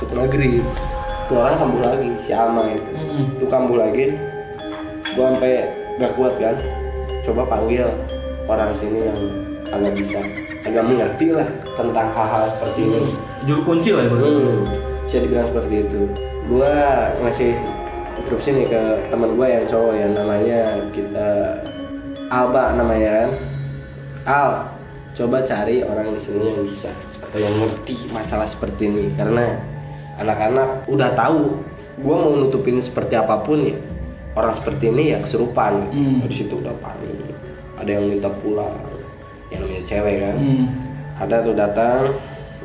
masuk maghrib tuh orang kambuh lagi si Alma itu. Mm-mm. tuh kambuh lagi. Gua sampai gak kuat kan. Coba panggil orang sini yang agak bisa. Agak mengerti lah tentang hal-hal seperti ini. Juru kunci lah ya. Hmm, bisa dibilang seperti itu. Gua ngasih instruksi nih ke teman gua yang cowok yang namanya kita Alba namanya kan. Al, coba cari orang di sini yang bisa atau yang ngerti masalah seperti ini. Karena anak-anak udah tahu gua mau nutupin seperti apa pun ya. Orang seperti ini ya kesurupan. Hmm. dari situ udah panik. Ada yang minta pulang. Yang namanya cewek kan. Hmm. ada tuh datang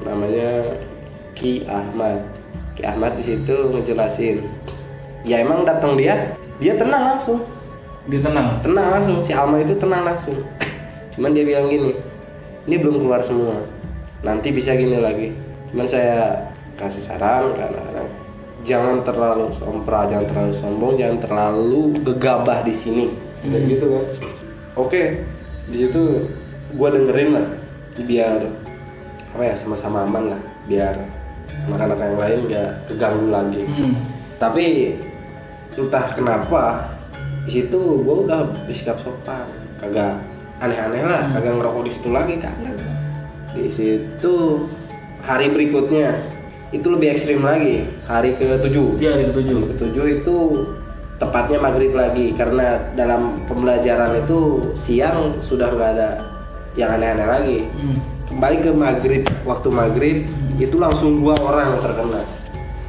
namanya Ki Ahmad. Ki Ahmad di situ ngejelasin ya emang datang dia dia tenang langsung. Dia tenang. tenang langsung. Si Alma itu tenang langsung. Cuman dia bilang gini ini belum keluar semua. Nanti bisa gini lagi. Cuman saya kasih saran karena jangan terlalu sompral jangan terlalu sombong jangan terlalu gegabah di sini. Kayak Hmm. gitu kan oke di situ gua dengerin lah biar apa ya sama-sama aman lah biar anak-anak yang lain nggak keganggu lagi. Hmm. tapi entah kenapa di situ gue udah bersikap sopan kagak aneh-aneh lah Hmm. kagak ngerokok di situ lagi kagak. Di situ hari berikutnya itu lebih ekstrim lagi hari ke tujuh Dia hari ketujuh. hari ketujuh itu tepatnya maghrib lagi karena dalam pembelajaran itu siang sudah nggak ada yang aneh-aneh lagi Hmm. kembali ke maghrib waktu maghrib itu langsung dua orang yang terkena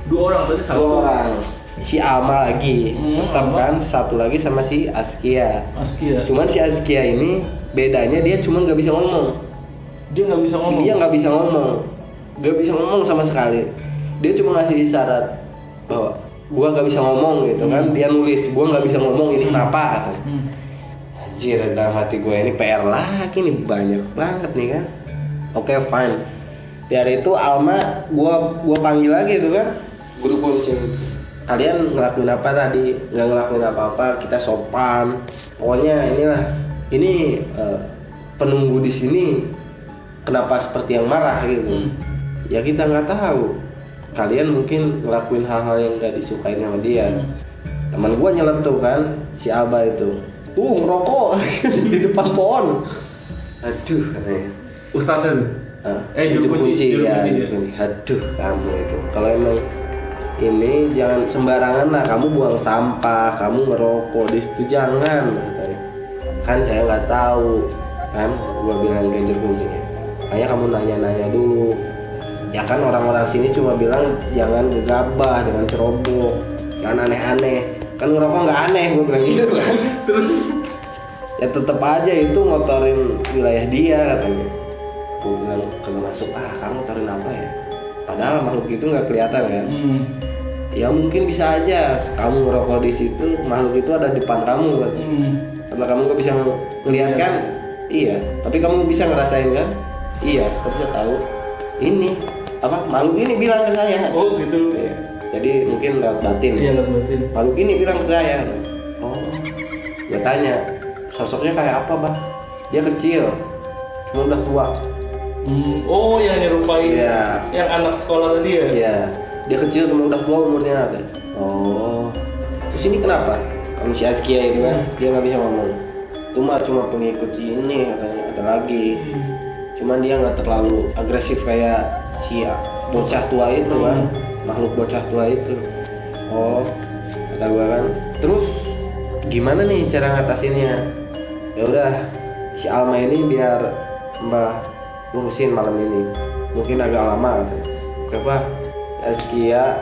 Dua orang tadi satu. dua orang si Alma lagi Hmm, tetap kan satu lagi sama si Askia Askia. cuman si Askia ini bedanya dia cuma nggak bisa ngomong Dia nggak bisa ngomong. dia nggak bisa ngomong nggak bisa ngomong sama sekali dia cuma ngasih isyarat bahwa gua nggak bisa ngomong gitu kan Hmm. dia nulis gua nggak bisa ngomong ini kenapa katanya. Hmm. Anjir dalam hati gue ini PR lagi nih banyak banget nih kan. Oke fine. Di hari itu Alma gua gua panggil lagi tuh kan. Guru kunci. Kalian ngelakuin apa tadi? Nggak ngelakuin apa-apa. Kita sopan. Pokoknya inilah. Ini eh, penunggu di sini. Kenapa seperti yang marah gitu? Hmm. Ya kita nggak tahu. Kalian mungkin ngelakuin hal-hal yang nggak disukain sama dia Hmm. teman gua nyeletuk kan si Alba itu tuh ngerokok di depan pohon aduh katanya Ustadz. Ah, Eh, juru kunci, juru ya, kunci, juru ya. kunci. aduh kamu itu kalau emang ini jangan sembarangan lah kamu buang sampah kamu ngerokok di situ jangan katanya. kan saya nggak tahu kan gua bilang ke juru kuncinya makanya kamu nanya-nanya dulu ya kan orang-orang sini cuma bilang jangan gegabah jangan ceroboh jangan aneh-aneh. Kan ngerokok nggak aneh gue bilang gitu kan. Ya tetap aja itu ngotorin wilayah dia katanya. Gue bilang kagak masuk ah kamu ngotorin apa ya? Padahal makhluk itu nggak kelihatan kan? Hmm. ya mungkin bisa aja kamu ngerokok di situ makhluk itu ada di depan kamu kan? Hmm. karena kamu nggak bisa ngelihat kan? Iya. Tapi kamu bisa ngerasain kan? Iya tapi nggak tahu. Ini apa makhluk ini bilang ke saya Oh gitu. Iya. jadi mungkin lewat batin Iya lah berarti. makhluk ini bilang ke saya oh gue tanya sosoknya kayak apa bang dia kecil cuma udah tua Hmm. Oh yang nyerupain Iya. yang anak sekolah tadi ya? Iya, dia kecil cuma udah tua umurnya ada. Oh, terus ini kenapa? Kamu si Askia itu kan, dia nggak bisa ngomong. Itu mah cuma pengikut ini katanya ada lagi. Hmm. Cuman dia nggak terlalu agresif kayak si bocah tua itu kan, makhluk bocah tua itu. Oh, kata gua kan. Terus gimana nih cara ngatasinnya? Ya udah, si Alma ini biar Mbah urusin malam ini. Mungkin agak lama. Kenapa? Azkia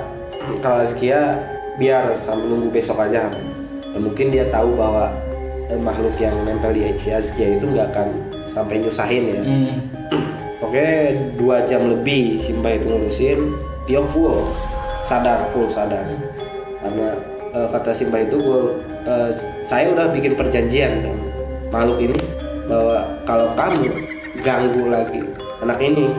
kalau Azkia biar sambil nunggu besok aja. Ya, mungkin dia tahu bahwa eh, makhluk yang nempel di si Azkia itu nggak akan sampai nyusahin ya. Hmm. Oke, dua jam lebih Simba itu ngurusin, dia full sadar, full sadar. Karena eh, kata Simba itu gue, eh, saya udah bikin perjanjian sama makhluk ini bahwa kalau kamu ganggu lagi anak ini,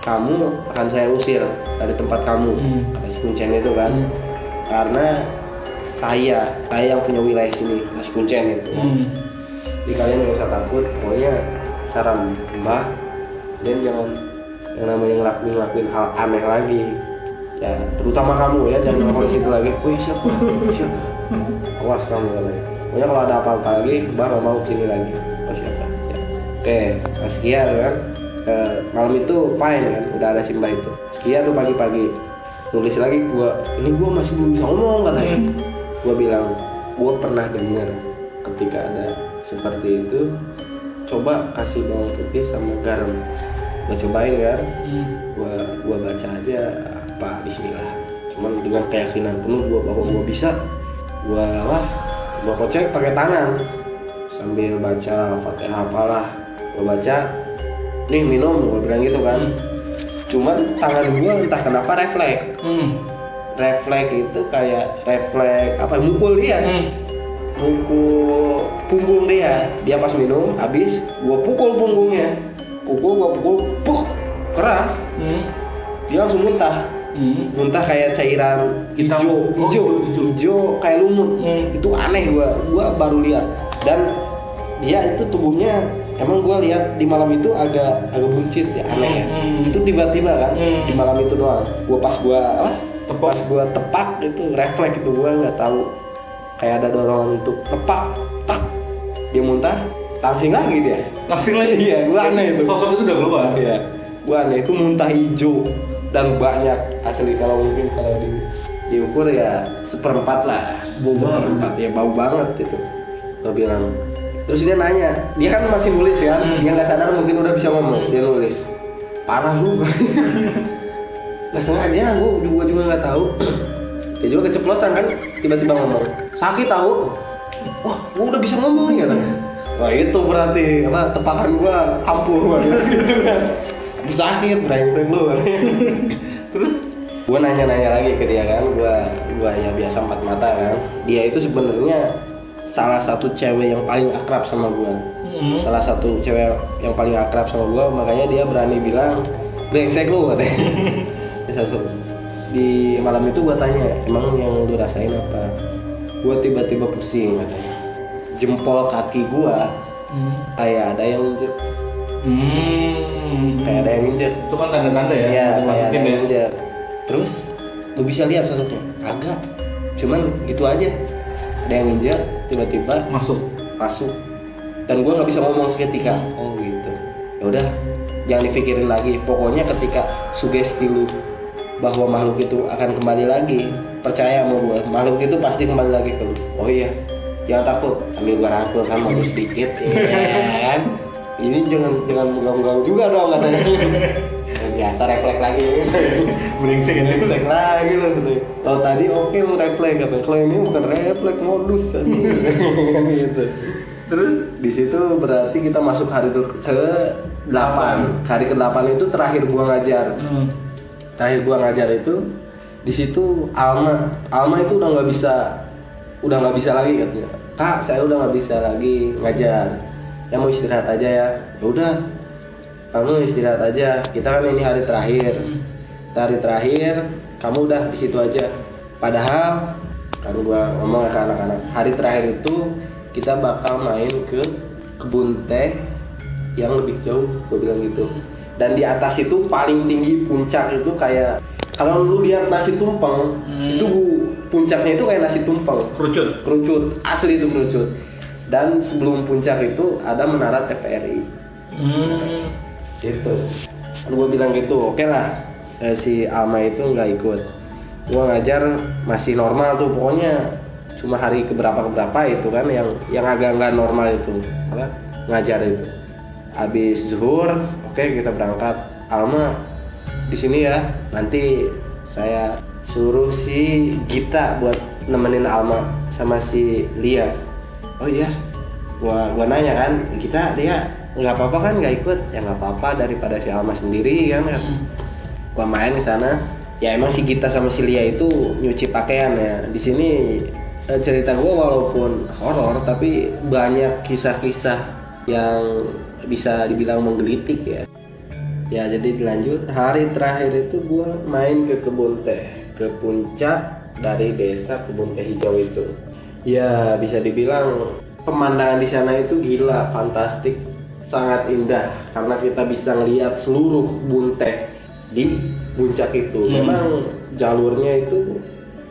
kamu akan saya usir dari tempat kamu. Hmm. Kata si Kuncen itu kan, Hmm. karena saya, saya yang punya wilayah sini, si Kuncen itu. Hmm. Jadi kalian nggak usah takut, pokoknya saran mbah dan jangan yang namanya ngelakuin ngelakuin hal aneh lagi. Ya terutama kamu ya jangan ngelakuin situ lagi. Wih siapa? Siapa? Awas kamu katanya. Pokoknya kalau ada apa-apa lagi bang nggak mau sini lagi. Oh siapa? Siap oke nah, sekian kan. Eh, malam itu fine kan udah ada simba itu. Sekian tuh pagi-pagi nulis lagi gua ini gua masih belum bisa ngomong katanya. Hmm. gua bilang gua pernah dengar ketika ada seperti itu coba kasih bawang putih sama garam gua cobain kan Hmm. gua gua baca aja apa Bismillah cuman dengan keyakinan penuh gua bahwa gua bisa gua wah gua kocek pakai tangan sambil baca fatihah apalah gua baca nih minum gua bilang gitu kan Hmm. cuman tangan gua entah kenapa refleks Hmm. refleks itu kayak refleks apa mukul dia Hmm. Mukul punggung dia dia pas minum habis gua pukul punggungnya pukul gua pukul puk keras Hmm. dia langsung muntah Hmm. muntah kayak cairan hijau Oh, hijau hijau. hijau kayak lumut Hmm. itu aneh gua gua baru lihat dan dia itu tubuhnya emang gua lihat di malam itu agak agak buncit ya aneh ya Hmm. itu tiba-tiba kan Hmm. di malam itu doang gua pas gua apa Tepok. pas gua tepak itu refleks itu gua nggak tahu kayak ada dorongan untuk tepak tak. Dia muntah langsing lagi dia. Langsung lagi. iya gua aneh itu Sosok itu udah keluar. Iya, gua aneh itu muntah hijau dan banyak asli. Kalau mungkin kalau di diukur ya seperempat lah. Bau seperempat ya bau banget itu. Gua bilang. Terus dia nanya dia kan masih nulis kan? Hmm. dia nggak sadar mungkin udah bisa ngomong. Dia nulis. Parah lu. Nggak sengaja gua, gua juga nggak tahu dia juga keceplosan kan tiba-tiba ngomong sakit tahu wah gua udah bisa ngomong nih katanya. Wah itu berarti apa tepakan gua ampuh gua gitu kan. Sakit brengsek lu. Terus? gua nanya-nanya lagi ke dia kan gua gua ya biasa empat mata kan. Dia itu sebenarnya salah satu cewek yang paling akrab sama gua. Hmm. salah satu cewek yang paling akrab sama gua makanya dia berani bilang brengsek lu katanya di malam itu gua tanya emang yang lu rasain apa gua tiba-tiba pusing katanya jempol kaki gua Hmm. kayak ada yang injek Hmm. kayak ada yang injek Itu kan tanda-tanda ya. Iya, kayak ada yang ya. injek. Terus lu bisa lihat sosoknya? Agak. Cuman gitu aja. Ada yang injek, tiba-tiba Masuk. masuk. Dan gua nggak bisa ngomong seketika. Oh gitu. Ya udah, jangan dipikirin lagi. Pokoknya ketika sugesti lu bahwa makhluk itu akan kembali lagi, percaya sama gua, makhluk itu pasti kembali lagi ke lu. Oh iya, jangan takut. Sambil gua rangkul kan mau sedikit, ya kan? Ini jangan jangan megang-megang juga dong katanya. Ya, biasa refleks lagi Brengsek ya. refleks lagi lo gitu kalau tadi oke lo refleks katanya kalau ini bukan refleks modus gitu terus di situ berarti kita masuk hari ke 8 hari ke 8 itu terakhir gua ngajar Hmm. Terakhir gua ngajar itu di situ Alma Alma itu udah nggak bisa udah nggak bisa lagi katanya. Kak saya udah nggak bisa lagi ngajar. Ya mau istirahat aja ya. Ya udah kamu istirahat aja. Kita kan ini hari terakhir. Hari terakhir kamu udah di situ aja. Padahal kan gua ngomong ke anak-anak hari terakhir itu kita bakal main ke kebun teh yang lebih jauh gue bilang gitu dan di atas itu paling tinggi puncak itu kayak kalau lu lihat nasi tumpeng Hmm. itu puncaknya itu kayak nasi tumpeng. Kerucut. kerucut. Asli itu kerucut. Dan sebelum puncak itu ada menara TVRI Hmm. gitu. Kan gue bilang gitu oke lah Eh, si Alma itu nggak ikut. Gue ngajar masih normal tuh pokoknya cuma hari keberapa keberapa itu kan yang yang agak nggak normal itu apa ngajar itu habis zuhur oke kita berangkat. Alma di sini ya. Nanti saya suruh si Gita buat nemenin Alma sama si Lia. Oh iya gua gua nanya kan kita dia nggak apa-apa kan nggak ikut? Ya nggak apa-apa daripada si Alma sendiri kan. Hmm. gua main ke sana. Ya emang si Gita sama si Lia itu nyuci pakaian ya. Di sini eh, cerita gua walaupun horor tapi banyak kisah-kisah yang bisa dibilang menggelitik ya ya jadi dilanjut hari terakhir itu gua main ke kebun teh ke puncak dari desa kebun teh hijau itu ya bisa dibilang pemandangan di sana itu gila fantastik sangat indah karena kita bisa ngelihat seluruh bunte di puncak itu. Hmm. Memang jalurnya itu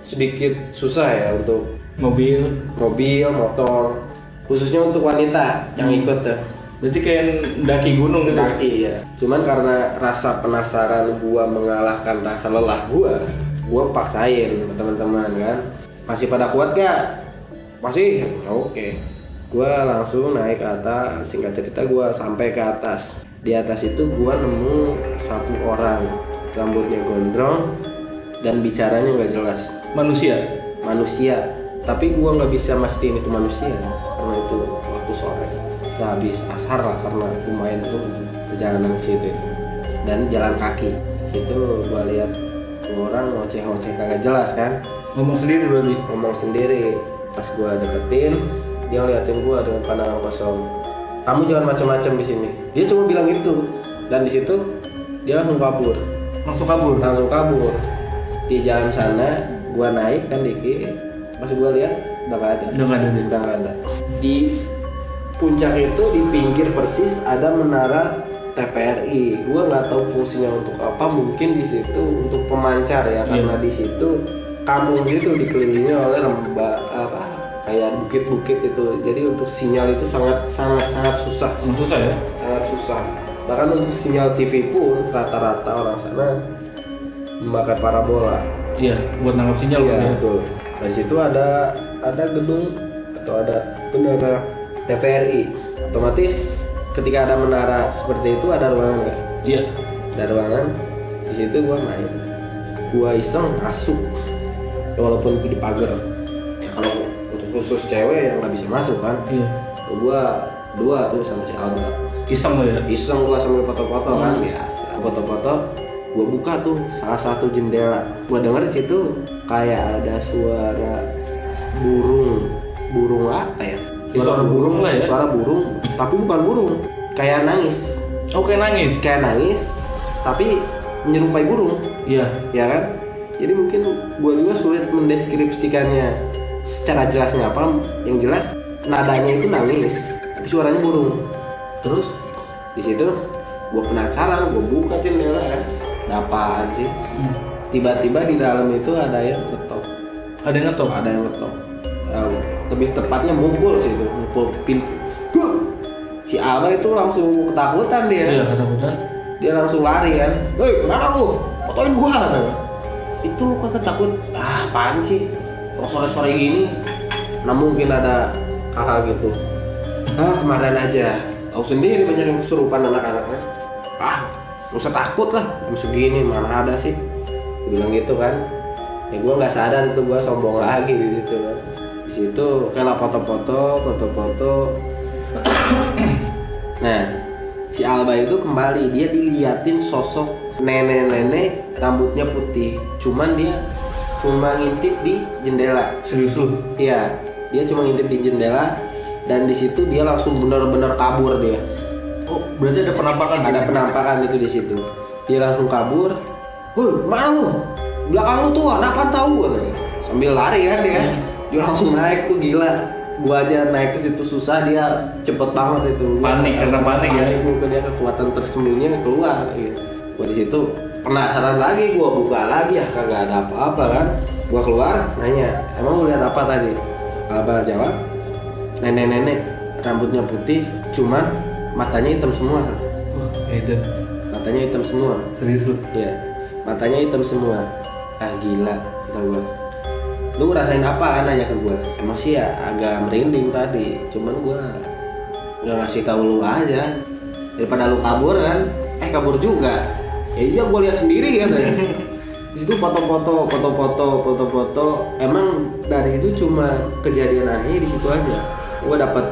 sedikit susah ya untuk mobil mobil, motor, khususnya untuk wanita yang Hmm. ikut tuh. Berarti kayak daki gunung gitu Daki ya. Cuman karena rasa penasaran gua mengalahkan rasa lelah gua, gua paksain ke teman-teman kan. Masih pada kuat gak? Masih? Oke. Gua langsung naik ke atas. Singkat cerita gua sampai ke atas. Di atas itu gua nemu satu orang rambutnya gondrong dan bicaranya nggak jelas manusia manusia tapi gua nggak bisa mastiin itu manusia karena itu waktu sore sehabis ashar lah karena lumayan tuh perjalanan ke situ. Itu. dan jalan kaki. Situ gua lihat orang ngoceh-ngoceh kagak jelas kan? Ngomong sendiri berarti? Ngomong sendiri. Pas gua deketin dia ngeliatin gua dengan pandangan kosong. Kamu jangan macam-macam di sini. Dia cuma bilang itu dan di situ dia langsung kabur. Langsung kabur? Langsung kabur. Di jalan sana gua naik kan dikit pas gua lihat udah gak ada. Udah nggak ada udah gak ada. Di puncak itu di pinggir persis ada menara TPRI gua nggak tahu fungsinya untuk apa mungkin di situ untuk pemancar ya karena di situ kampung itu dikelilingi oleh lembah apa kayak bukit-bukit itu. Jadi untuk sinyal itu sangat sangat sangat susah. Susah ya? Sangat susah. Bahkan untuk sinyal TV pun rata-rata orang sana memakai parabola. Iya buat nangkap sinyal iya ya. betul. Di situ ada ada gedung atau ada menara TVRI otomatis ketika ada menara seperti itu ada ruangan nggak? Iya. Ada ruangan. Di situ gua main. Gua iseng masuk. Walaupun itu di pagar. Ya kalau untuk khusus cewek yang nggak bisa masuk kan? Iya. Gua dua tuh sama si Alba iseng lo ya? Iseng gua sambil foto-foto kan? Hmm. biasa. Foto-foto gua buka tuh salah satu jendela. Gua denger di situ kayak ada suara burung. Burung apa ya Ya, suara burung lah ya. suara burung tapi bukan burung. Kayak nangis. Oke nangis? Kayak nangis tapi menyerupai burung. Iya. Ya kan? Jadi mungkin gua juga sulit mendeskripsikannya secara jelasnya. Apa? Yang jelas nadanya itu nangis tapi suaranya burung. Terus di situ gua penasaran gua buka jendela kan? Ada apaan sih? Hmm. tiba-tiba di dalam itu ada yang ngetok. Ada yang ngetok? Ada yang ngetok lebih tepatnya mukul sih itu mukul pintu. Si Alba itu langsung ketakutan dia. Iya ketakutan. Dia langsung lari kan. Hei mana lu? Fotoin gua kata. itu lu kagak takut. Ah apaan sih? Kok sore-sore gini nah mungkin ada hal-hal gitu. Ah kemarin aja. Tahu sendiri banyak yang kesurupan anak-anaknya. Ah lu usah takut lah. Jam segini mana ada sih? Gua bilang gitu kan. Ya gua nggak sadar itu gua sombong lagi di situ kan di situ kayak foto-foto foto-foto Nah, si Alba itu kembali dia diliatin sosok nenek-nenek rambutnya putih. Cuman dia cuma ngintip di jendela. serius lu Iya, dia cuma ngintip di jendela dan di situ dia langsung benar-benar kabur dia. oh berarti ada penampakan Ada penampakan itu di situ. Dia langsung kabur. Woi, mana lu? Belakang lu tuh anak apa tahu. Sambil lari kan dia. Hmm. Dia langsung naik tuh gila. Gua aja naik ke situ susah dia cepet banget itu. Panik, karena panik ya? Mungkin dia kekuatan tersembunyinya keluar gitu. Gua di situ penasaran lagi gua buka lagi ya kagak ada apa-apa kan. Gua keluar nanya, "Emang lu lihat apa tadi?" Abah jawab, "Nenek-nenek rambutnya putih, cuman matanya hitam semua." wah Eden Matanya hitam semua. serius lu Iya, matanya hitam semua. Ah gila, kata gua. Lu ngerasain apa nanya ke gua? Emang sih ya agak merinding tadi, cuman gua nggak ngasih tahu lu aja. Daripada lu kabur kan, eh kabur juga. Ya iya gua lihat sendiri kan ya. Di situ foto-foto, foto-foto, foto-foto. Emang dari itu cuma kejadian aneh di situ aja. Gua dapat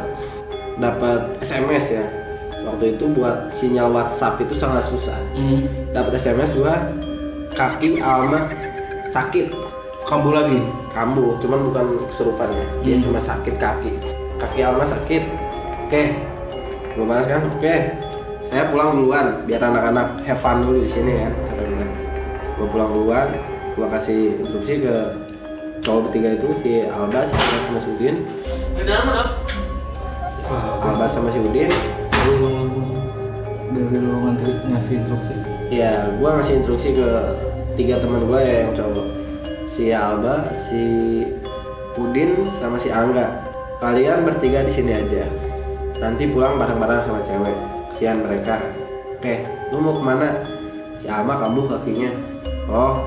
dapat SMS ya. Waktu itu buat sinyal WhatsApp itu sangat susah hmm. dapat SMS gua kaki Alma sakit kambuh lagi? Kambuh cuman bukan kesurupan ya. Dia Hmm. cuma sakit kaki. Kaki Alma sakit. Oke. Gua balas kan? Oke. Saya pulang duluan biar anak-anak have fun dulu di sini ya gua pulang duluan gua kasih instruksi ke cowok bertiga itu si Alba si Alba sama si Udin Alba sama si Udin. Dari ngantri ngasih instruksi? Ya gue ngasih instruksi ke tiga teman gue ya yang cowok si Alba si Udin sama si Angga. Kalian bertiga di sini aja. Nanti pulang bareng-bareng sama cewek. Kesian mereka. Oke lu mau ke mana? Si Alma kambuh kakinya. Oh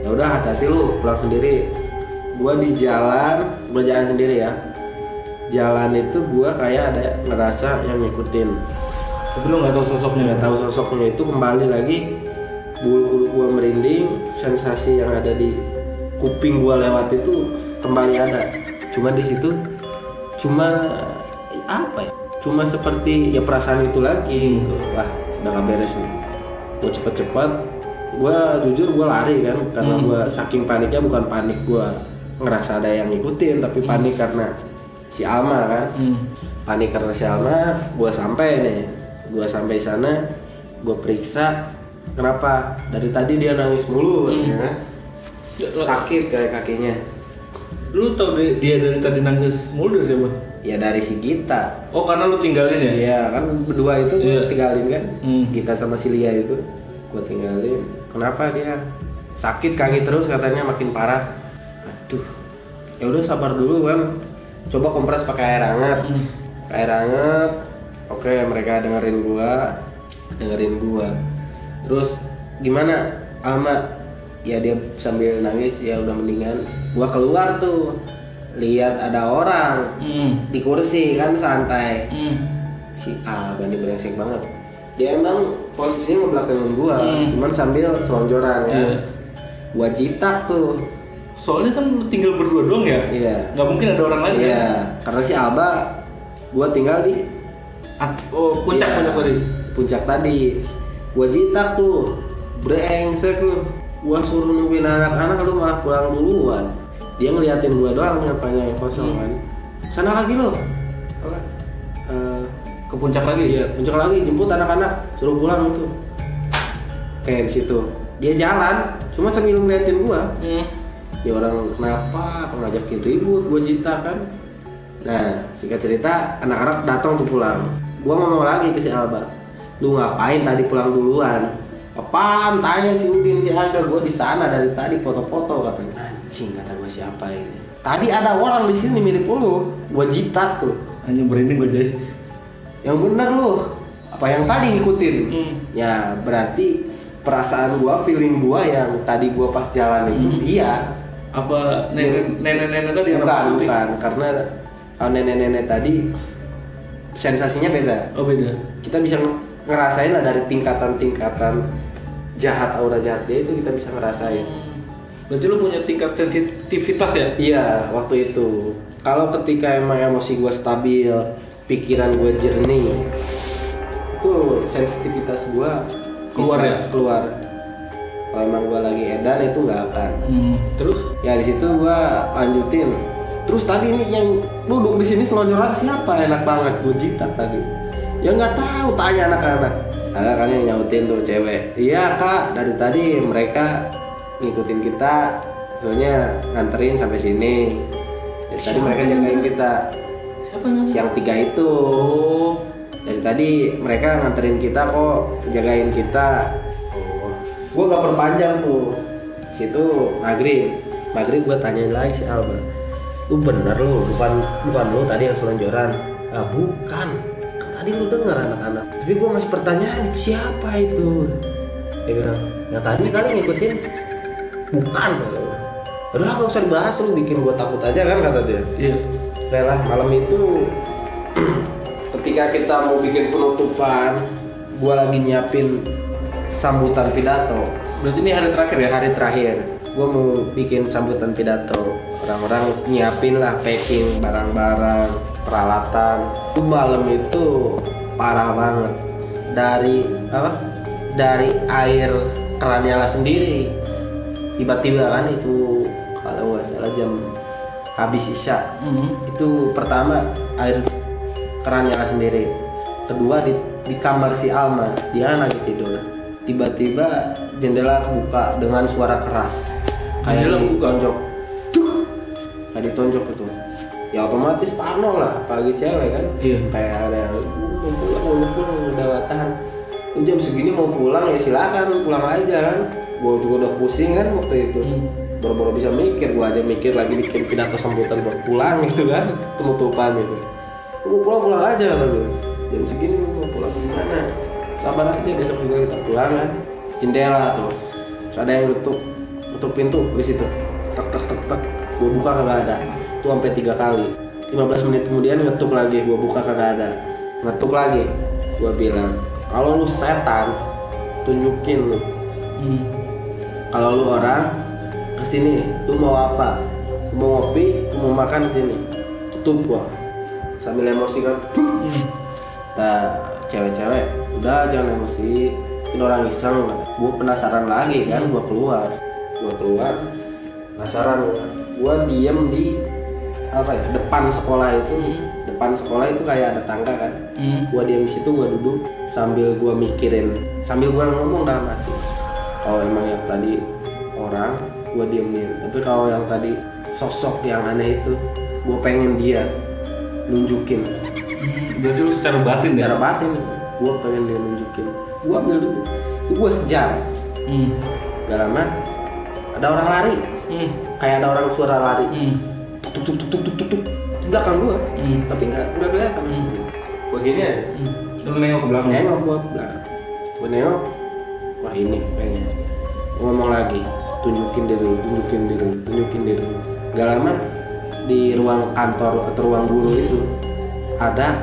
ya udah hati-hati lu. Pulang sendiri. Gua di jalan. Gua jalan sendiri ya. Jalan itu gua kayak ada ngerasa yang ngikutin. Tapi lu nggak tahu sosoknya nggak tahu sosoknya itu kembali lagi. Bulu-bulu gua merinding. Sensasi yang ada di kuping gua lewat itu kembali ada. Cuma di situ cuma apa ya? Cuma seperti ya perasaan itu lagi gitu. Wah udah gak beres nih. Gua cepet-cepet gua jujur gua lari kan karena Hmm. gua saking paniknya bukan panik gua ngerasa ada yang ngikutin tapi panik karena si Alma kan. Hmm. panik karena si Alma gua sampai nih. Gua sampai sana gua periksa kenapa? Dari tadi dia nangis mulu Hmm. ya sakit kayak kakinya. Lu tau dia, dia dari tadi nangis mulu dari siapa ya dari si Gita. Oh karena lu tinggalin ya? Iya kan berdua itu gua Iya. tinggalin kan? Hmm. Gita sama si Lia itu gua tinggalin. Kenapa dia? Sakit kaki terus katanya makin parah. Aduh. Ya udah sabar dulu kan coba kompres pakai air hangat. Hmm. air hangat. Oke mereka dengerin gua. Dengerin gua. Terus gimana? Alma ya dia sambil nangis ya udah mendingan gua keluar tuh lihat ada orang Hmm. di kursi kan santai Hmm. si Alba ini brengsek banget dia emang posisinya ngebelakangin gua Hmm. cuman sambil selonjoran ya Iya. gua jitak tuh soalnya kan tinggal berdua doang ya iya nggak mungkin ada orang lain kan? iya karena si Alba gua tinggal di At- oh puncak Iya. puncak tadi puncak tadi gua jitak tuh brengsek lu gua suruh nungguin anak-anak lu malah pulang duluan. Dia ngeliatin gua doang nyapanya yang kosong Hmm. kan. Sana lagi lo Apa? Eh, ke puncak lagi. Iya. Puncak lagi jemput anak-anak suruh pulang itu. Kayak di situ. Dia jalan cuma sambil ngeliatin gua. Hmm. ya orang kenapa? Ngajakin ribut? Gua jita kan? Nah singkat cerita anak-anak datang tuh pulang. Gua ngomong lagi ke si Alba. Lu ngapain tadi pulang duluan apaan? Tanya si Udin si Angga gua di sana dari tadi foto-foto katanya. Anjing kata gua siapa ini? Tadi ada orang di sini mirip lu. Gua jita tuh. Hanya merinding gue jadi yang bener lu. Apa yang tadi ngikutin? Hmm. ya berarti perasaan gua feeling gua yang tadi gua pas jalan itu Hmm. dia. Apa nenek nenek nenek tadi yang bukan putih? bukan. Karena kalau nenek-nenek tadi sensasinya beda. Oh beda. Kita bisa ngerasain lah dari tingkatan-tingkatan jahat aura jahat dia itu kita bisa ngerasain. Berarti lu punya tingkat sensitivitas ya? Iya waktu itu. Kalau ketika emang emosi gua stabil pikiran gua jernih itu sensitivitas gua Keluar bisa ya? keluar. Kalau emang gua lagi edan itu nggak akan. Hmm. terus? Ya di situ gua lanjutin. Terus tadi ini yang duduk di sini selonjoran siapa? Enak banget gua jitak tadi. Ya nggak tahu tanya anak-anak ada kan yang nyautin tuh cewek. Iya kak. Dari tadi mereka ngikutin kita. Soalnya nganterin sampai sini. Dari tadi mereka yang jagain kita. Siapa namanya yang tiga itu. Dari tadi mereka nganterin kita kok. Jagain kita. Oh. gua gak perpanjang tuh. Situ maghrib. Maghrib gua tanyain lagi si Alba. Lu bener lu bukan bukan lu tadi yang selonjoran? Ah bukan. kan tadi lu dengar anak-anak. Tapi gua masih pertanyaan itu siapa itu? Dia bilang yang tadi kali ngikutin bukan udah gak usah dibahas lu bikin gua takut aja kan kata dia. Iya. Oke lah malam itu ketika kita mau bikin penutupan gua lagi nyiapin sambutan pidato. Berarti ini hari terakhir ya? Hari terakhir. Gua mau bikin sambutan pidato. Orang-orang nyiapin lah packing barang-barang peralatan. Itu malam itu parah banget. Dari apa? Dari air keran nyala sendiri. Tiba-tiba kan itu kalau nggak salah jam habis isya. Hmm. itu pertama air keran nyala sendiri. Kedua di, di kamar si Alma. Dia kan lagi tidur. Tiba-tiba jendela kebuka dengan suara keras. Kayak ditonjok kayak ditonjok itu ya otomatis parno lah apalagi cewek kan. Iya. kayak ada yang "Uh, mau pulang mau pulang udah tahan. Lu jam segini mau pulang ya silakan pulang aja kan. Gua juga udah pusing kan waktu itu. Hmm. baru-baru bisa mikir gua aja mikir lagi bikin pidato sambutan buat pulang gitu kan penutupan gitu. Lu mau pulang pulang aja kata gua. Jam segini mau pulang gimana? Sabar aja besok juga kita pulang kan. Jendela tuh. Terus ada yang nutup nutup pintu di situ. Tek tek tek tek. Gua buka kagak ada tuh sampai tiga kali. 15 menit kemudian ngetuk lagi gua buka kagak ada. Ngetuk lagi. Gua bilang kalau lu setan tunjukin lu. Hmm. kalau lu orang ke sini lu mau apa? Lu mau ngopi lu mau makan ke sini. Tutup gua. Sambil emosi kan. Hmm. nah cewek-cewek udah jangan emosi. Ini orang iseng. Gua penasaran lagi kan gua keluar. Gua keluar penasaran. Gua diem di apa ya depan sekolah itu depan sekolah itu kayak ada tangga kan. Hmm. gua diam di situ gua duduk sambil gua mikirin sambil gua ngomong dalam hati. Kalau emang yang tadi orang gua diemin. Tapi kalau yang tadi sosok yang aneh itu gua pengen dia nunjukin. Berarti lu secara batin ya? cara batin gua pengen dia nunjukin. Gua ambil dulu gua sejam Hmm. gak lama ada orang lari. Hmm. kayak ada orang suara lari. Hmm. Tuk tuk tuk tuk tuk tuk tuk belakang gua Hmm. tapi nggak nggak kelihatan Hmm. gua gini aja Hmm. Lu nengok ke belakang. nengok gua ke belakang gua nengok wah ini pengen Gua ngomong lagi tunjukin lu, tunjukin lu, tunjukin lu. gak lama di ruang kantor atau ruang guru itu ada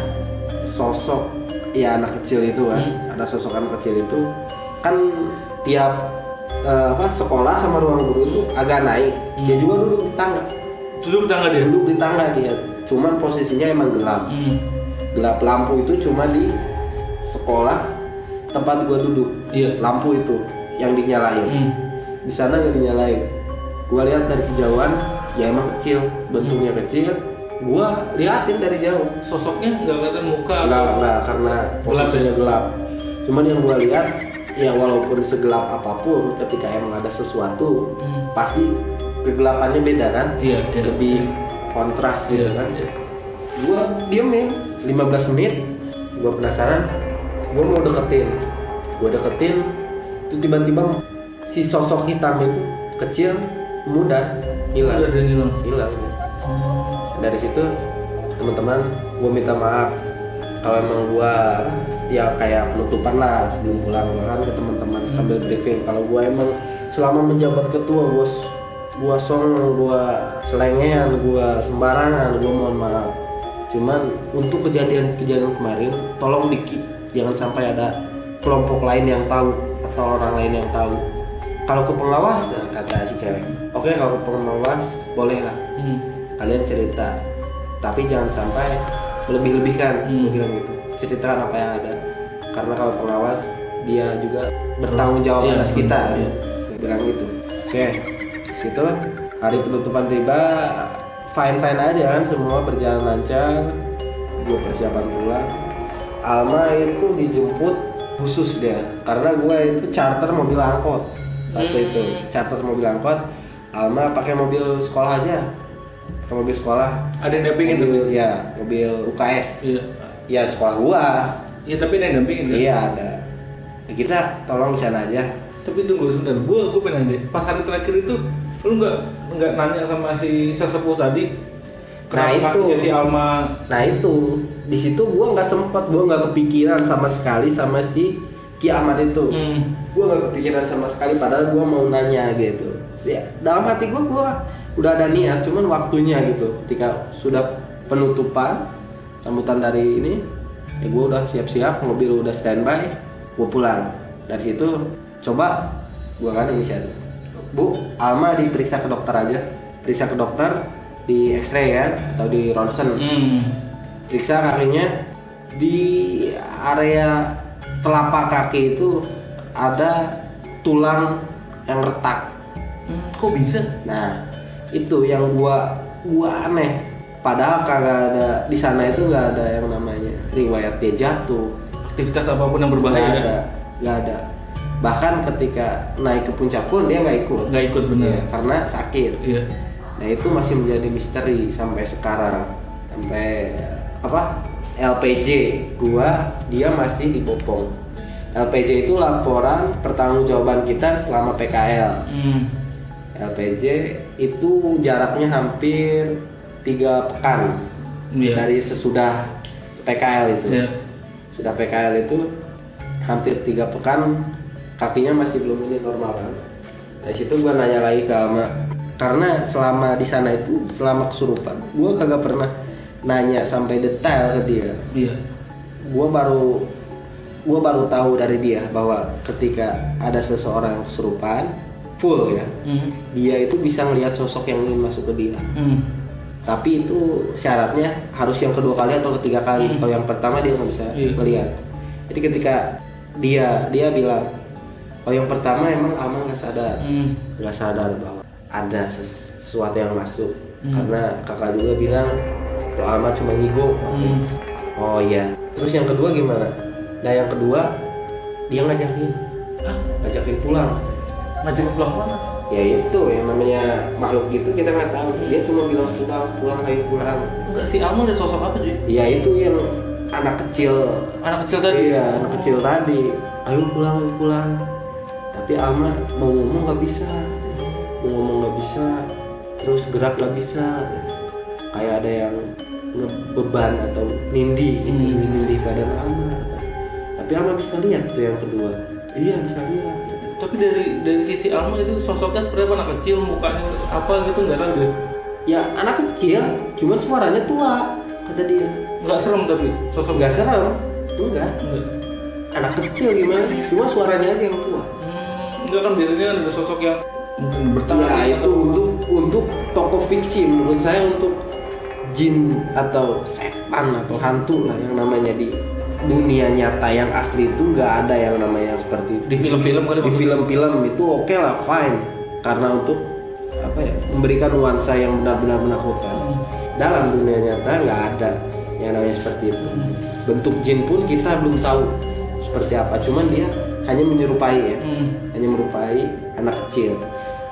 sosok ya anak kecil itu kan Hmm. ada sosok anak kecil itu kan tiap eh, apa sekolah sama ruang guru itu agak naik dia Hmm. juga duduk di tangga Duduk tangga dia. duduk di tangga dia cuman posisinya emang gelap Hmm. gelap lampu itu cuma di sekolah tempat gua duduk Iya. lampu itu yang dinyalain Hmm. di sana nggak dinyalain gua lihat dari kejauhan ya emang kecil bentuknya kecil gua liatin dari jauh Sosoknya nggak kelihatan muka. nggak nggak karena posisinya gelap cuman yang gua lihat ya walaupun segelap apa pun ketika emang ada sesuatu Hmm. pasti kegelapannya beda kan Iya. iya. lebih kontras Iya. gitu kan iya. gua diemin 15 menit gua penasaran gua mau deketin gua deketin itu tiba-tiba si sosok hitam itu kecil muda hilang Udah ada yang hilang. hilang dari situ teman-teman gua minta maaf kalau emang gua ya kayak penutupan lah sebelum pulang kan ke teman-teman Hmm. sambil briefing kalau gua emang selama menjabat ketua gua gua song gua selengean gua sembarangan gua mohon maaf. Cuman untuk kejadian-kejadian kemarin tolong dikit jangan sampai ada kelompok lain yang tahu atau orang lain yang tahu. Kalau ke pengawas ya, kata si cewek. Oke kalau ke pengawas boleh lah. Hmm. kalian cerita. Tapi jangan sampai melebih-lebihkan Hmm. bilang gitu ceritakan apa yang ada. Karena kalau pengawas dia juga bertanggung jawab Iya, atas kita. iya. Bilang gitu. Oke situ hari penutupan tiba fine fine aja kan semua berjalan lancar. Gue persiapan pulang. Alma itu dijemput khusus dia karena gue itu charter mobil angkot. Waktu Hmm. itu charter mobil angkot. Alma pakai mobil sekolah aja. Pakai mobil sekolah. Ada yang dampingin mobil tapi. ya mobil UKS Iya. ya sekolah gua. Iya tapi ada yang dampingin kan? iya ada. Ya, kita tolong di sana aja. Tapi tunggu sebentar, gua gua pengen nanya, pas hari terakhir itu lu nggak nggak nanya sama si sesepuh tadi? Nah, itu. si Alma? Nah itu. Di situ gua nggak sempet gua nggak kepikiran sama sekali sama si Ki Ahmad itu. Hmm. gua nggak kepikiran sama sekali padahal gua mau nanya gitu. Ya, dalam hati gua gua udah ada niat cuman waktunya gitu. Ketika sudah penutupan sambutan dari ini ya gua udah siap-siap mobil udah standby gua pulang. Dari situ coba gua kan inisiatif bu Alma diperiksa ke dokter aja periksa ke dokter di X-ray kan atau di ronsen Hmm. periksa kakinya di area telapak kaki itu ada tulang yang retak. Hmm, kok bisa? Nah, itu yang gua gua aneh. Padahal kagak ada di sana itu nggak ada yang namanya riwayat dia jatuh. Aktivitas apa pun yang berbahaya ada, nggak ada. Bahkan ketika naik ke puncak pun dia nggak ikut. nggak ikut bener. Iya, karena sakit. Iya. nah itu masih menjadi misteri sampai sekarang sampai apa LPJ gua dia masih dibopong LPJ itu laporan pertanggungjawaban kita selama PKL Hmm. LPJ itu jaraknya hampir tiga pekan Iya. dari sesudah PKL itu Iya. sudah PKL itu hampir tiga pekan kakinya masih belum ini normal kan dari situ gua nanya lagi ke Alma karena selama di sana itu selama kesurupan gua kagak pernah nanya sampai detail ke dia Iya. gua baru gua baru tahu dari dia bahwa ketika ada seseorang kesurupan full ya Hmm. dia itu bisa melihat sosok yang ingin masuk ke dia Hmm. tapi itu syaratnya harus yang kedua kali atau ketiga kali Hmm. kalau yang pertama dia nggak bisa Iya. melihat jadi ketika dia dia bilang oh yang pertama emang Alma nggak sadar? Hmm. nggak sadar bahwa ada ses- sesuatu yang masuk. Hmm. karena kakak juga bilang kalau Alma cuma ngigo Hmm. oh iya. Terus yang kedua gimana? Nah yang kedua dia ngajakin. Ah, ngajakin pulang. Ngajak pulang mana? ya itu yang namanya makhluk gitu kita nggak tahu. Dia cuma bilang pulang pulang ayo pulang. Enggak si Alma ada sosok apa sih? ya itu yang anak kecil. Anak kecil tadi. iya anak kecil tadi. Ayo pulang ayo pulang tapi Alma mau ngomong nggak bisa. Mau ngomong nggak bisa terus gerak nggak bisa. Kayak ada yang ngebeban atau nindih gitu Hmm. nindih badan Alma tapi Alma bisa lihat tuh yang kedua. Iya bisa lihat. Tapi dari dari sisi Alma itu sosoknya seperti apa? Anak kecil, mukanya apa gitu? Nggak tahu ya anak kecil cuman suaranya tua kata dia. Nggak serem tapi sosok nggak serem. Enggak. Enggak. anak kecil gimana? Cuma suaranya aja yang tua enggak kan biasanya kan ada sosok yang mungkin bertahan ya itu untuk untuk tokoh fiksi menurut saya untuk jin atau setan atau hantu lah yang namanya di dunia nyata yang asli itu nggak ada yang namanya seperti itu. Di film-film kali di film-film itu oke lah fine. Karena untuk apa ya memberikan nuansa yang benar-benar menakutkan. Hmm. dalam dunia nyata nggak ada yang namanya seperti itu. Bentuk jin pun kita belum tahu seperti apa. Cuman dia hanya menyerupai ya. Hmm. Hanya menyerupai anak kecil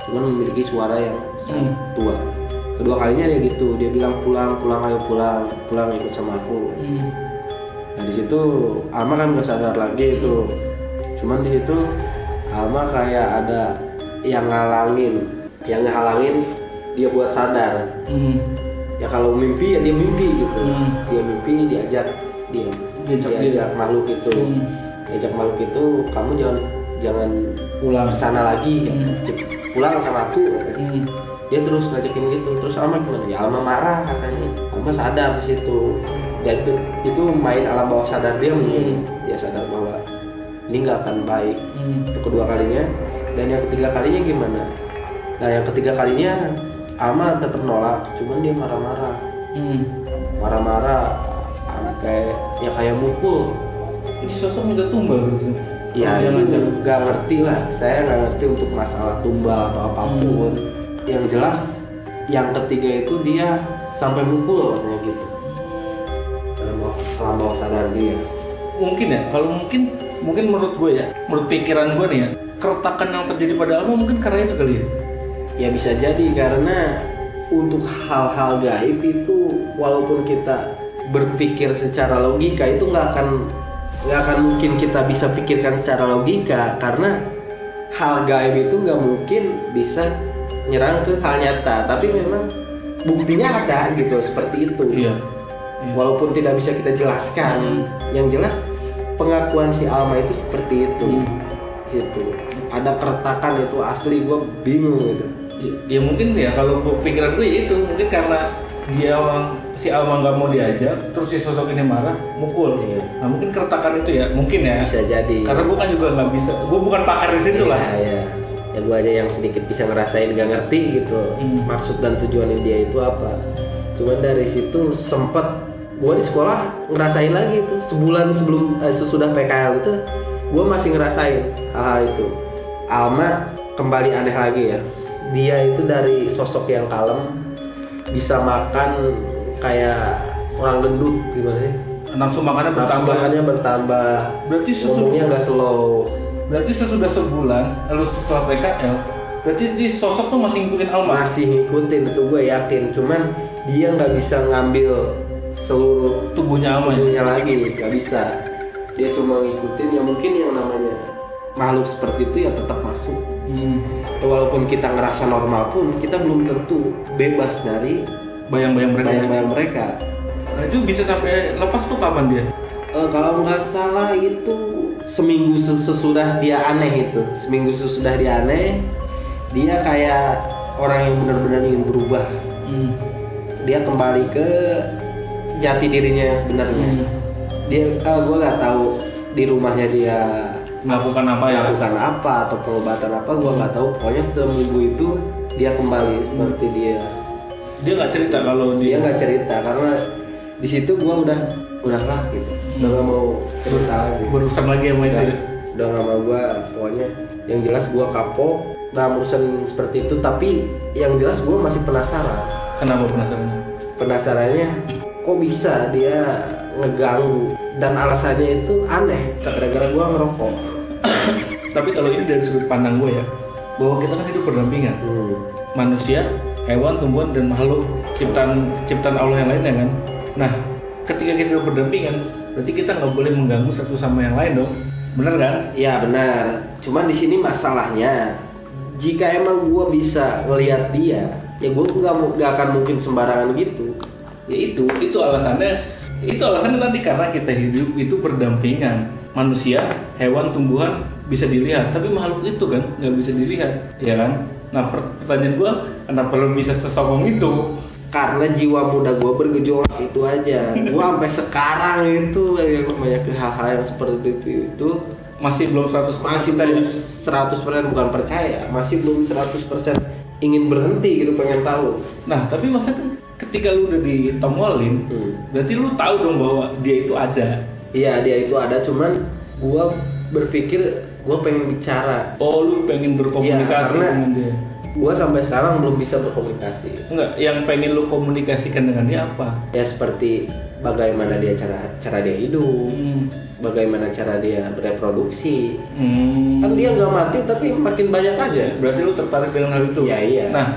cuman memiliki suara yang Hmm. tua kedua kalinya dia gitu dia bilang pulang pulang ayo pulang pulang ikut sama aku Hmm. nah di situ Alma kan nggak sadar lagi itu cuman di situ Alma kayak ada yang ngalangin yang ngehalangin dia buat sadar Hmm. ya kalau mimpi ya dia mimpi gitu Hmm. dia mimpi diajak dia Diajak dia. diajak makhluk itu Hmm. diajak makhluk itu kamu jangan jangan Pulang. ke sana lagi. Hmm. pulang sama aku. Hmm. dia terus ngajakin gitu. Terus Alma gimana? Ya Alma marah katanya. Alma sadar di situ. Dan itu, itu main alam bawah sadar dia mungkin. Dia sadar bahwa ini nggak akan baik. Hmm. itu kedua kalinya. Dan yang ketiga kalinya gimana? Nah yang ketiga kalinya Alma tetap nolak. Cuman dia marah-marah. Hmm. marah-marah. Sampai ya kayak mukul. Ini sosok minta tumbal gitu. Ya nggak ngerti lah. Saya nggak ngerti untuk masalah tumbal atau apa pun. Yang jelas yang ketiga itu dia sampai mukul katanya gitu. Dalam bawah, sadar dia mungkin ya kalau mungkin mungkin menurut gue ya menurut pikiran gue nih ya keretakan yang terjadi pada Alma mungkin karena itu kali ya? Ya bisa jadi karena untuk hal-hal gaib itu walaupun kita berpikir secara logika itu nggak akan nggak akan mungkin kita bisa pikirkan secara logika karena hal gaib itu nggak mungkin bisa nyerang ke hal nyata. Tapi memang buktinya ada gitu seperti itu. Iya. Walaupun tidak bisa kita jelaskan. Yang jelas pengakuan si Alma itu seperti itu. Hmm. situ ada keretakan itu asli gue bingung gitu. Ya, ya mungkin ya kalau pikiran gue ya itu. Mungkin karena dia orang- si Alma nggak mau diajak terus si sosok ini marah mukul. Iya. nah mungkin keretakan itu ya mungkin ya. Bisa jadi. Karena gue kan juga nggak bisa gue bukan pakar di situ lah. Ya, ya. ya gue aja yang sedikit bisa ngerasain gak ngerti gitu. Hmm. maksud dan tujuan dia itu apa. Cuman dari situ sempet gue di sekolah ngerasain lagi itu. Sebulan sebelum eh, sesudah PKL itu gue masih ngerasain hal-hal itu. Alma kembali aneh lagi ya. Dia itu dari sosok yang kalem bisa makan kayak orang gendut gimana ya? Nafsu makannya nafsu bertambah. makannya bertambah. Berarti ngomongnya sesudah nggak slow. Berarti sesudah sebulan lalu setelah PKL berarti di sosok tuh masih ngikutin Alma? Masih ngikutin itu gue yakin. Cuman dia nggak bisa ngambil seluruh tubuhnya Alma ya? tubuhnya lagi nggak bisa. Dia cuma ngikutin ya mungkin yang namanya makhluk seperti itu ya tetap masuk hmm. Walaupun kita ngerasa normal pun kita belum tentu bebas dari bayang-bayang mereka ya. bayang-bayang mereka nah itu bisa sampai lepas tuh kapan dia Eh, kalau nggak salah itu seminggu ses- sesudah dia aneh itu seminggu sesudah dia aneh dia kayak orang yang benar-benar ingin berubah hmm. dia kembali ke jati dirinya yang sebenarnya Hmm. dia gue nggak tahu di rumahnya dia melakukan apa ya? Melakukan apa atau pengobatan apa gue nggak tahu. Pokoknya seminggu itu dia kembali seperti dia. Dia nggak cerita kalau dia dia nggak cerita karena di situ gue udah udahlah gitu. Udah nggak mau cerita lagi. Berurusan lagi sama itu udah, udah nggak mau gue pokoknya yang jelas gue kapok dalam urusan seperti itu. Tapi yang jelas gue masih penasaran. Kenapa penasaran penasarannya kok bisa dia ngeganggu dan alasannya itu aneh. Gara-gara gue ngerokok. Tapi kalau ini dari sudut pandang gue ya bahwa kita kan hidup berdampingan. Hmm. manusia hewan tumbuhan dan makhluk ciptaan ciptaan Allah yang lainnya kan. Nah ketika kita hidup berdampingan berarti kita nggak boleh mengganggu satu sama yang lain dong. Bener kan? Ya benar. Cuman di sini masalahnya jika emang gue bisa ngelihat dia ya gue nggak nggak akan mungkin sembarangan gitu. Ya itu itu alasannya itu alasannya nanti karena kita hidup itu berdampingan. Manusia hewan tumbuhan bisa dilihat. Tapi makhluk itu kan nggak bisa dilihat. Ya kan? Nah per- pertanyaan gua kenapa lo bisa sesombong itu? Karena jiwa muda gue bergejolak itu aja. Gue sampai sekarang itu yang namanya ke hal-hal yang seperti itu itu masih belum 100% masih belum 100% bukan percaya masih belum 100% ingin berhenti gitu pengen tahu. Nah tapi maksudnya kan ketika lu udah ditomolin hmm. berarti lu tahu dong bahwa dia itu ada iya dia itu ada cuman gue berpikir gue pengen bicara oh lu pengen berkomunikasi Iya, karena- dengan dia gue sampai sekarang belum bisa berkomunikasi enggak yang pengen lu komunikasikan dengan dia apa ya seperti bagaimana dia cara cara dia hidup hmm. bagaimana cara dia bereproduksi Hmm. kan dia nggak mati tapi makin banyak aja berarti lu tertarik dengan hal itu Iya, iya. nah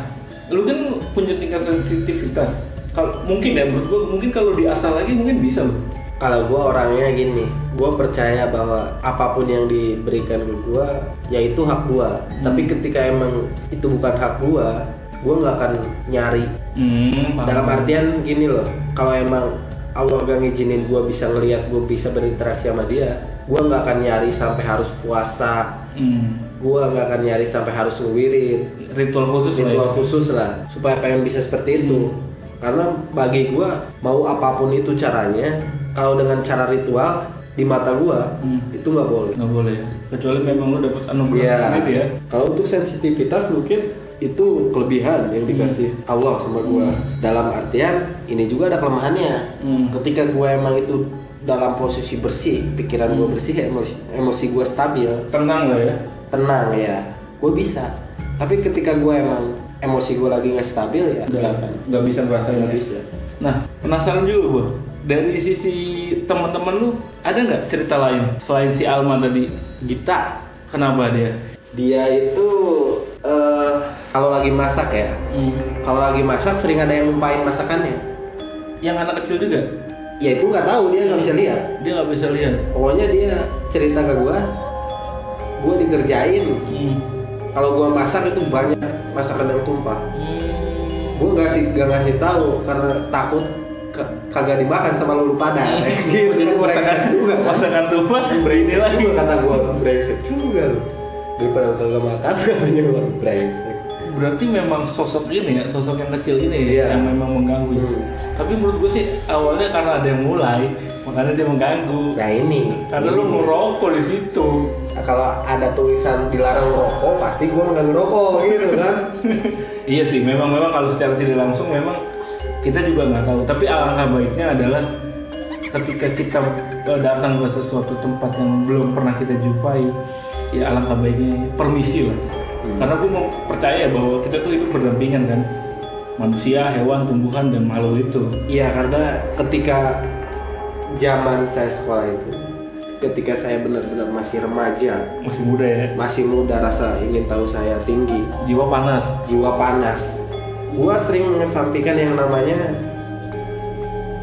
lu kan punya tingkat sensitivitas. Kalau mungkin ya menurut gua mungkin kalau diasah lagi mungkin bisa loh kalau gue orangnya gini gue percaya bahwa apa pun yang diberikan ke gue ya itu hak gue tapi ketika emang itu bukan hak gue gue nggak akan nyari. Hmm, dalam artian gini loh kalau emang Allah gak ngizinin gue bisa ngelihat gue bisa berinteraksi sama dia gue nggak akan nyari sampai harus puasa. Hmm. gue nggak akan nyari sampai harus ngewirit ritual khusus lah ya. ritual khusus lah supaya pengen bisa seperti itu. Karena bagi gue mau apa pun itu caranya kalau dengan cara ritual di mata gue Hmm. itu nggak boleh. Nggak boleh ya? Kecuali memang lu dapat anugerah Iya. sendiri ya? Kalau untuk sensitivitas mungkin itu kelebihan yang dikasih Allah sama gue dalam artian ini juga ada kelemahannya. Hmm. ketika gue emang itu dalam posisi bersih pikiran gue bersih emosi, emosi gue stabil. Tenang lah ya? Tenang ya. Gue bisa tapi ketika gue emang emosi gue lagi nggak stabil ya nggak bisa ngerasain nggak bisa. Nah penasaran juga gua. Dari sisi teman-teman lu ada nggak cerita lain selain si Alma tadi? Gita kenapa dia? Dia itu eh, kalau lagi masak ya kalau lagi masak sering ada yang lupain masakannya. Yang anak kecil juga? Ya itu nggak tahu dia nggak bisa lihat. Dia nggak bisa lihat? Pokoknya dia cerita ke gue gue dikerjain. Hmm. Kalau gue masak itu banyak masakan yang tumpah. Hmm. gue nggak sih nggak ngasih tahu karena takut ke- kagak dimakan sama lu pada kayak gitu. Jadi masakan juga kan? masakan tumpah ini lagi. Juga kata gue brengsek juga lu. Daripada kagak makan katanya lu brengsek berarti memang sosok ini ya sosok yang kecil ini Iya. yang memang mengganggu. Hmm. tapi menurut gue sih awalnya karena ada yang mulai makanya dia mengganggu. Nah ini. Karena ini. lu ngerokok di situ. Nah, kalau ada tulisan dilarang rokok pasti gue nggak ngerokok gitu kan? Iya sih memang memang kalau secara tidak langsung memang kita juga nggak tahu. Tapi alangkah baiknya adalah ketika kita eh, datang ke sesuatu tempat yang belum pernah kita jumpai ya alangkah baiknya permisi lah Hmm. karena gue mau percaya bahwa kita tuh hidup berdampingan kan. Manusia hewan tumbuhan dan makhluk itu. Iya karena ketika zaman saya sekolah itu ketika saya benar-benar masih remaja masih muda ya. masih muda rasa ingin tahu saya tinggi. Jiwa panas. Jiwa panas. Gua sering mengesampingkan yang namanya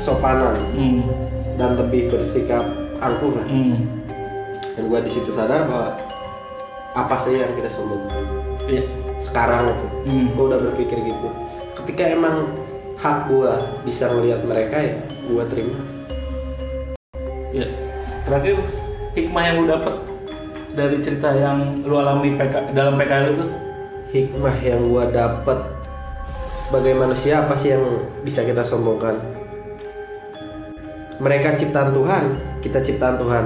sopanan. Hmm. dan lebih bersikap angkuh lah. Hmm. dan gua di situ sadar bahwa apa sih yang kita sombong Iya. sekarang itu. Hmm. gue udah berpikir gitu. Ketika emang hak gua bisa melihat mereka ya gua terima. Ya. Terakhir hikmah yang lu dapet dari cerita yang lu alami PK, dalam PKL itu? Hikmah yang gua dapet sebagai manusia apa sih yang bisa kita sombongkan? Mereka ciptaan Tuhan kita ciptaan Tuhan.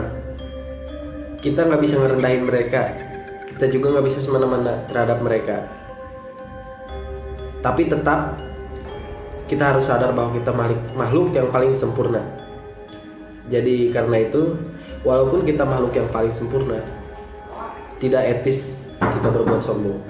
Kita nggak bisa ngerendahin mereka kita juga nggak bisa semena-mena terhadap mereka. Tapi tetap kita harus sadar bahwa kita makhluk yang paling sempurna. Jadi karena itu walaupun kita makhluk yang paling sempurna tidak etis kita berbuat sombong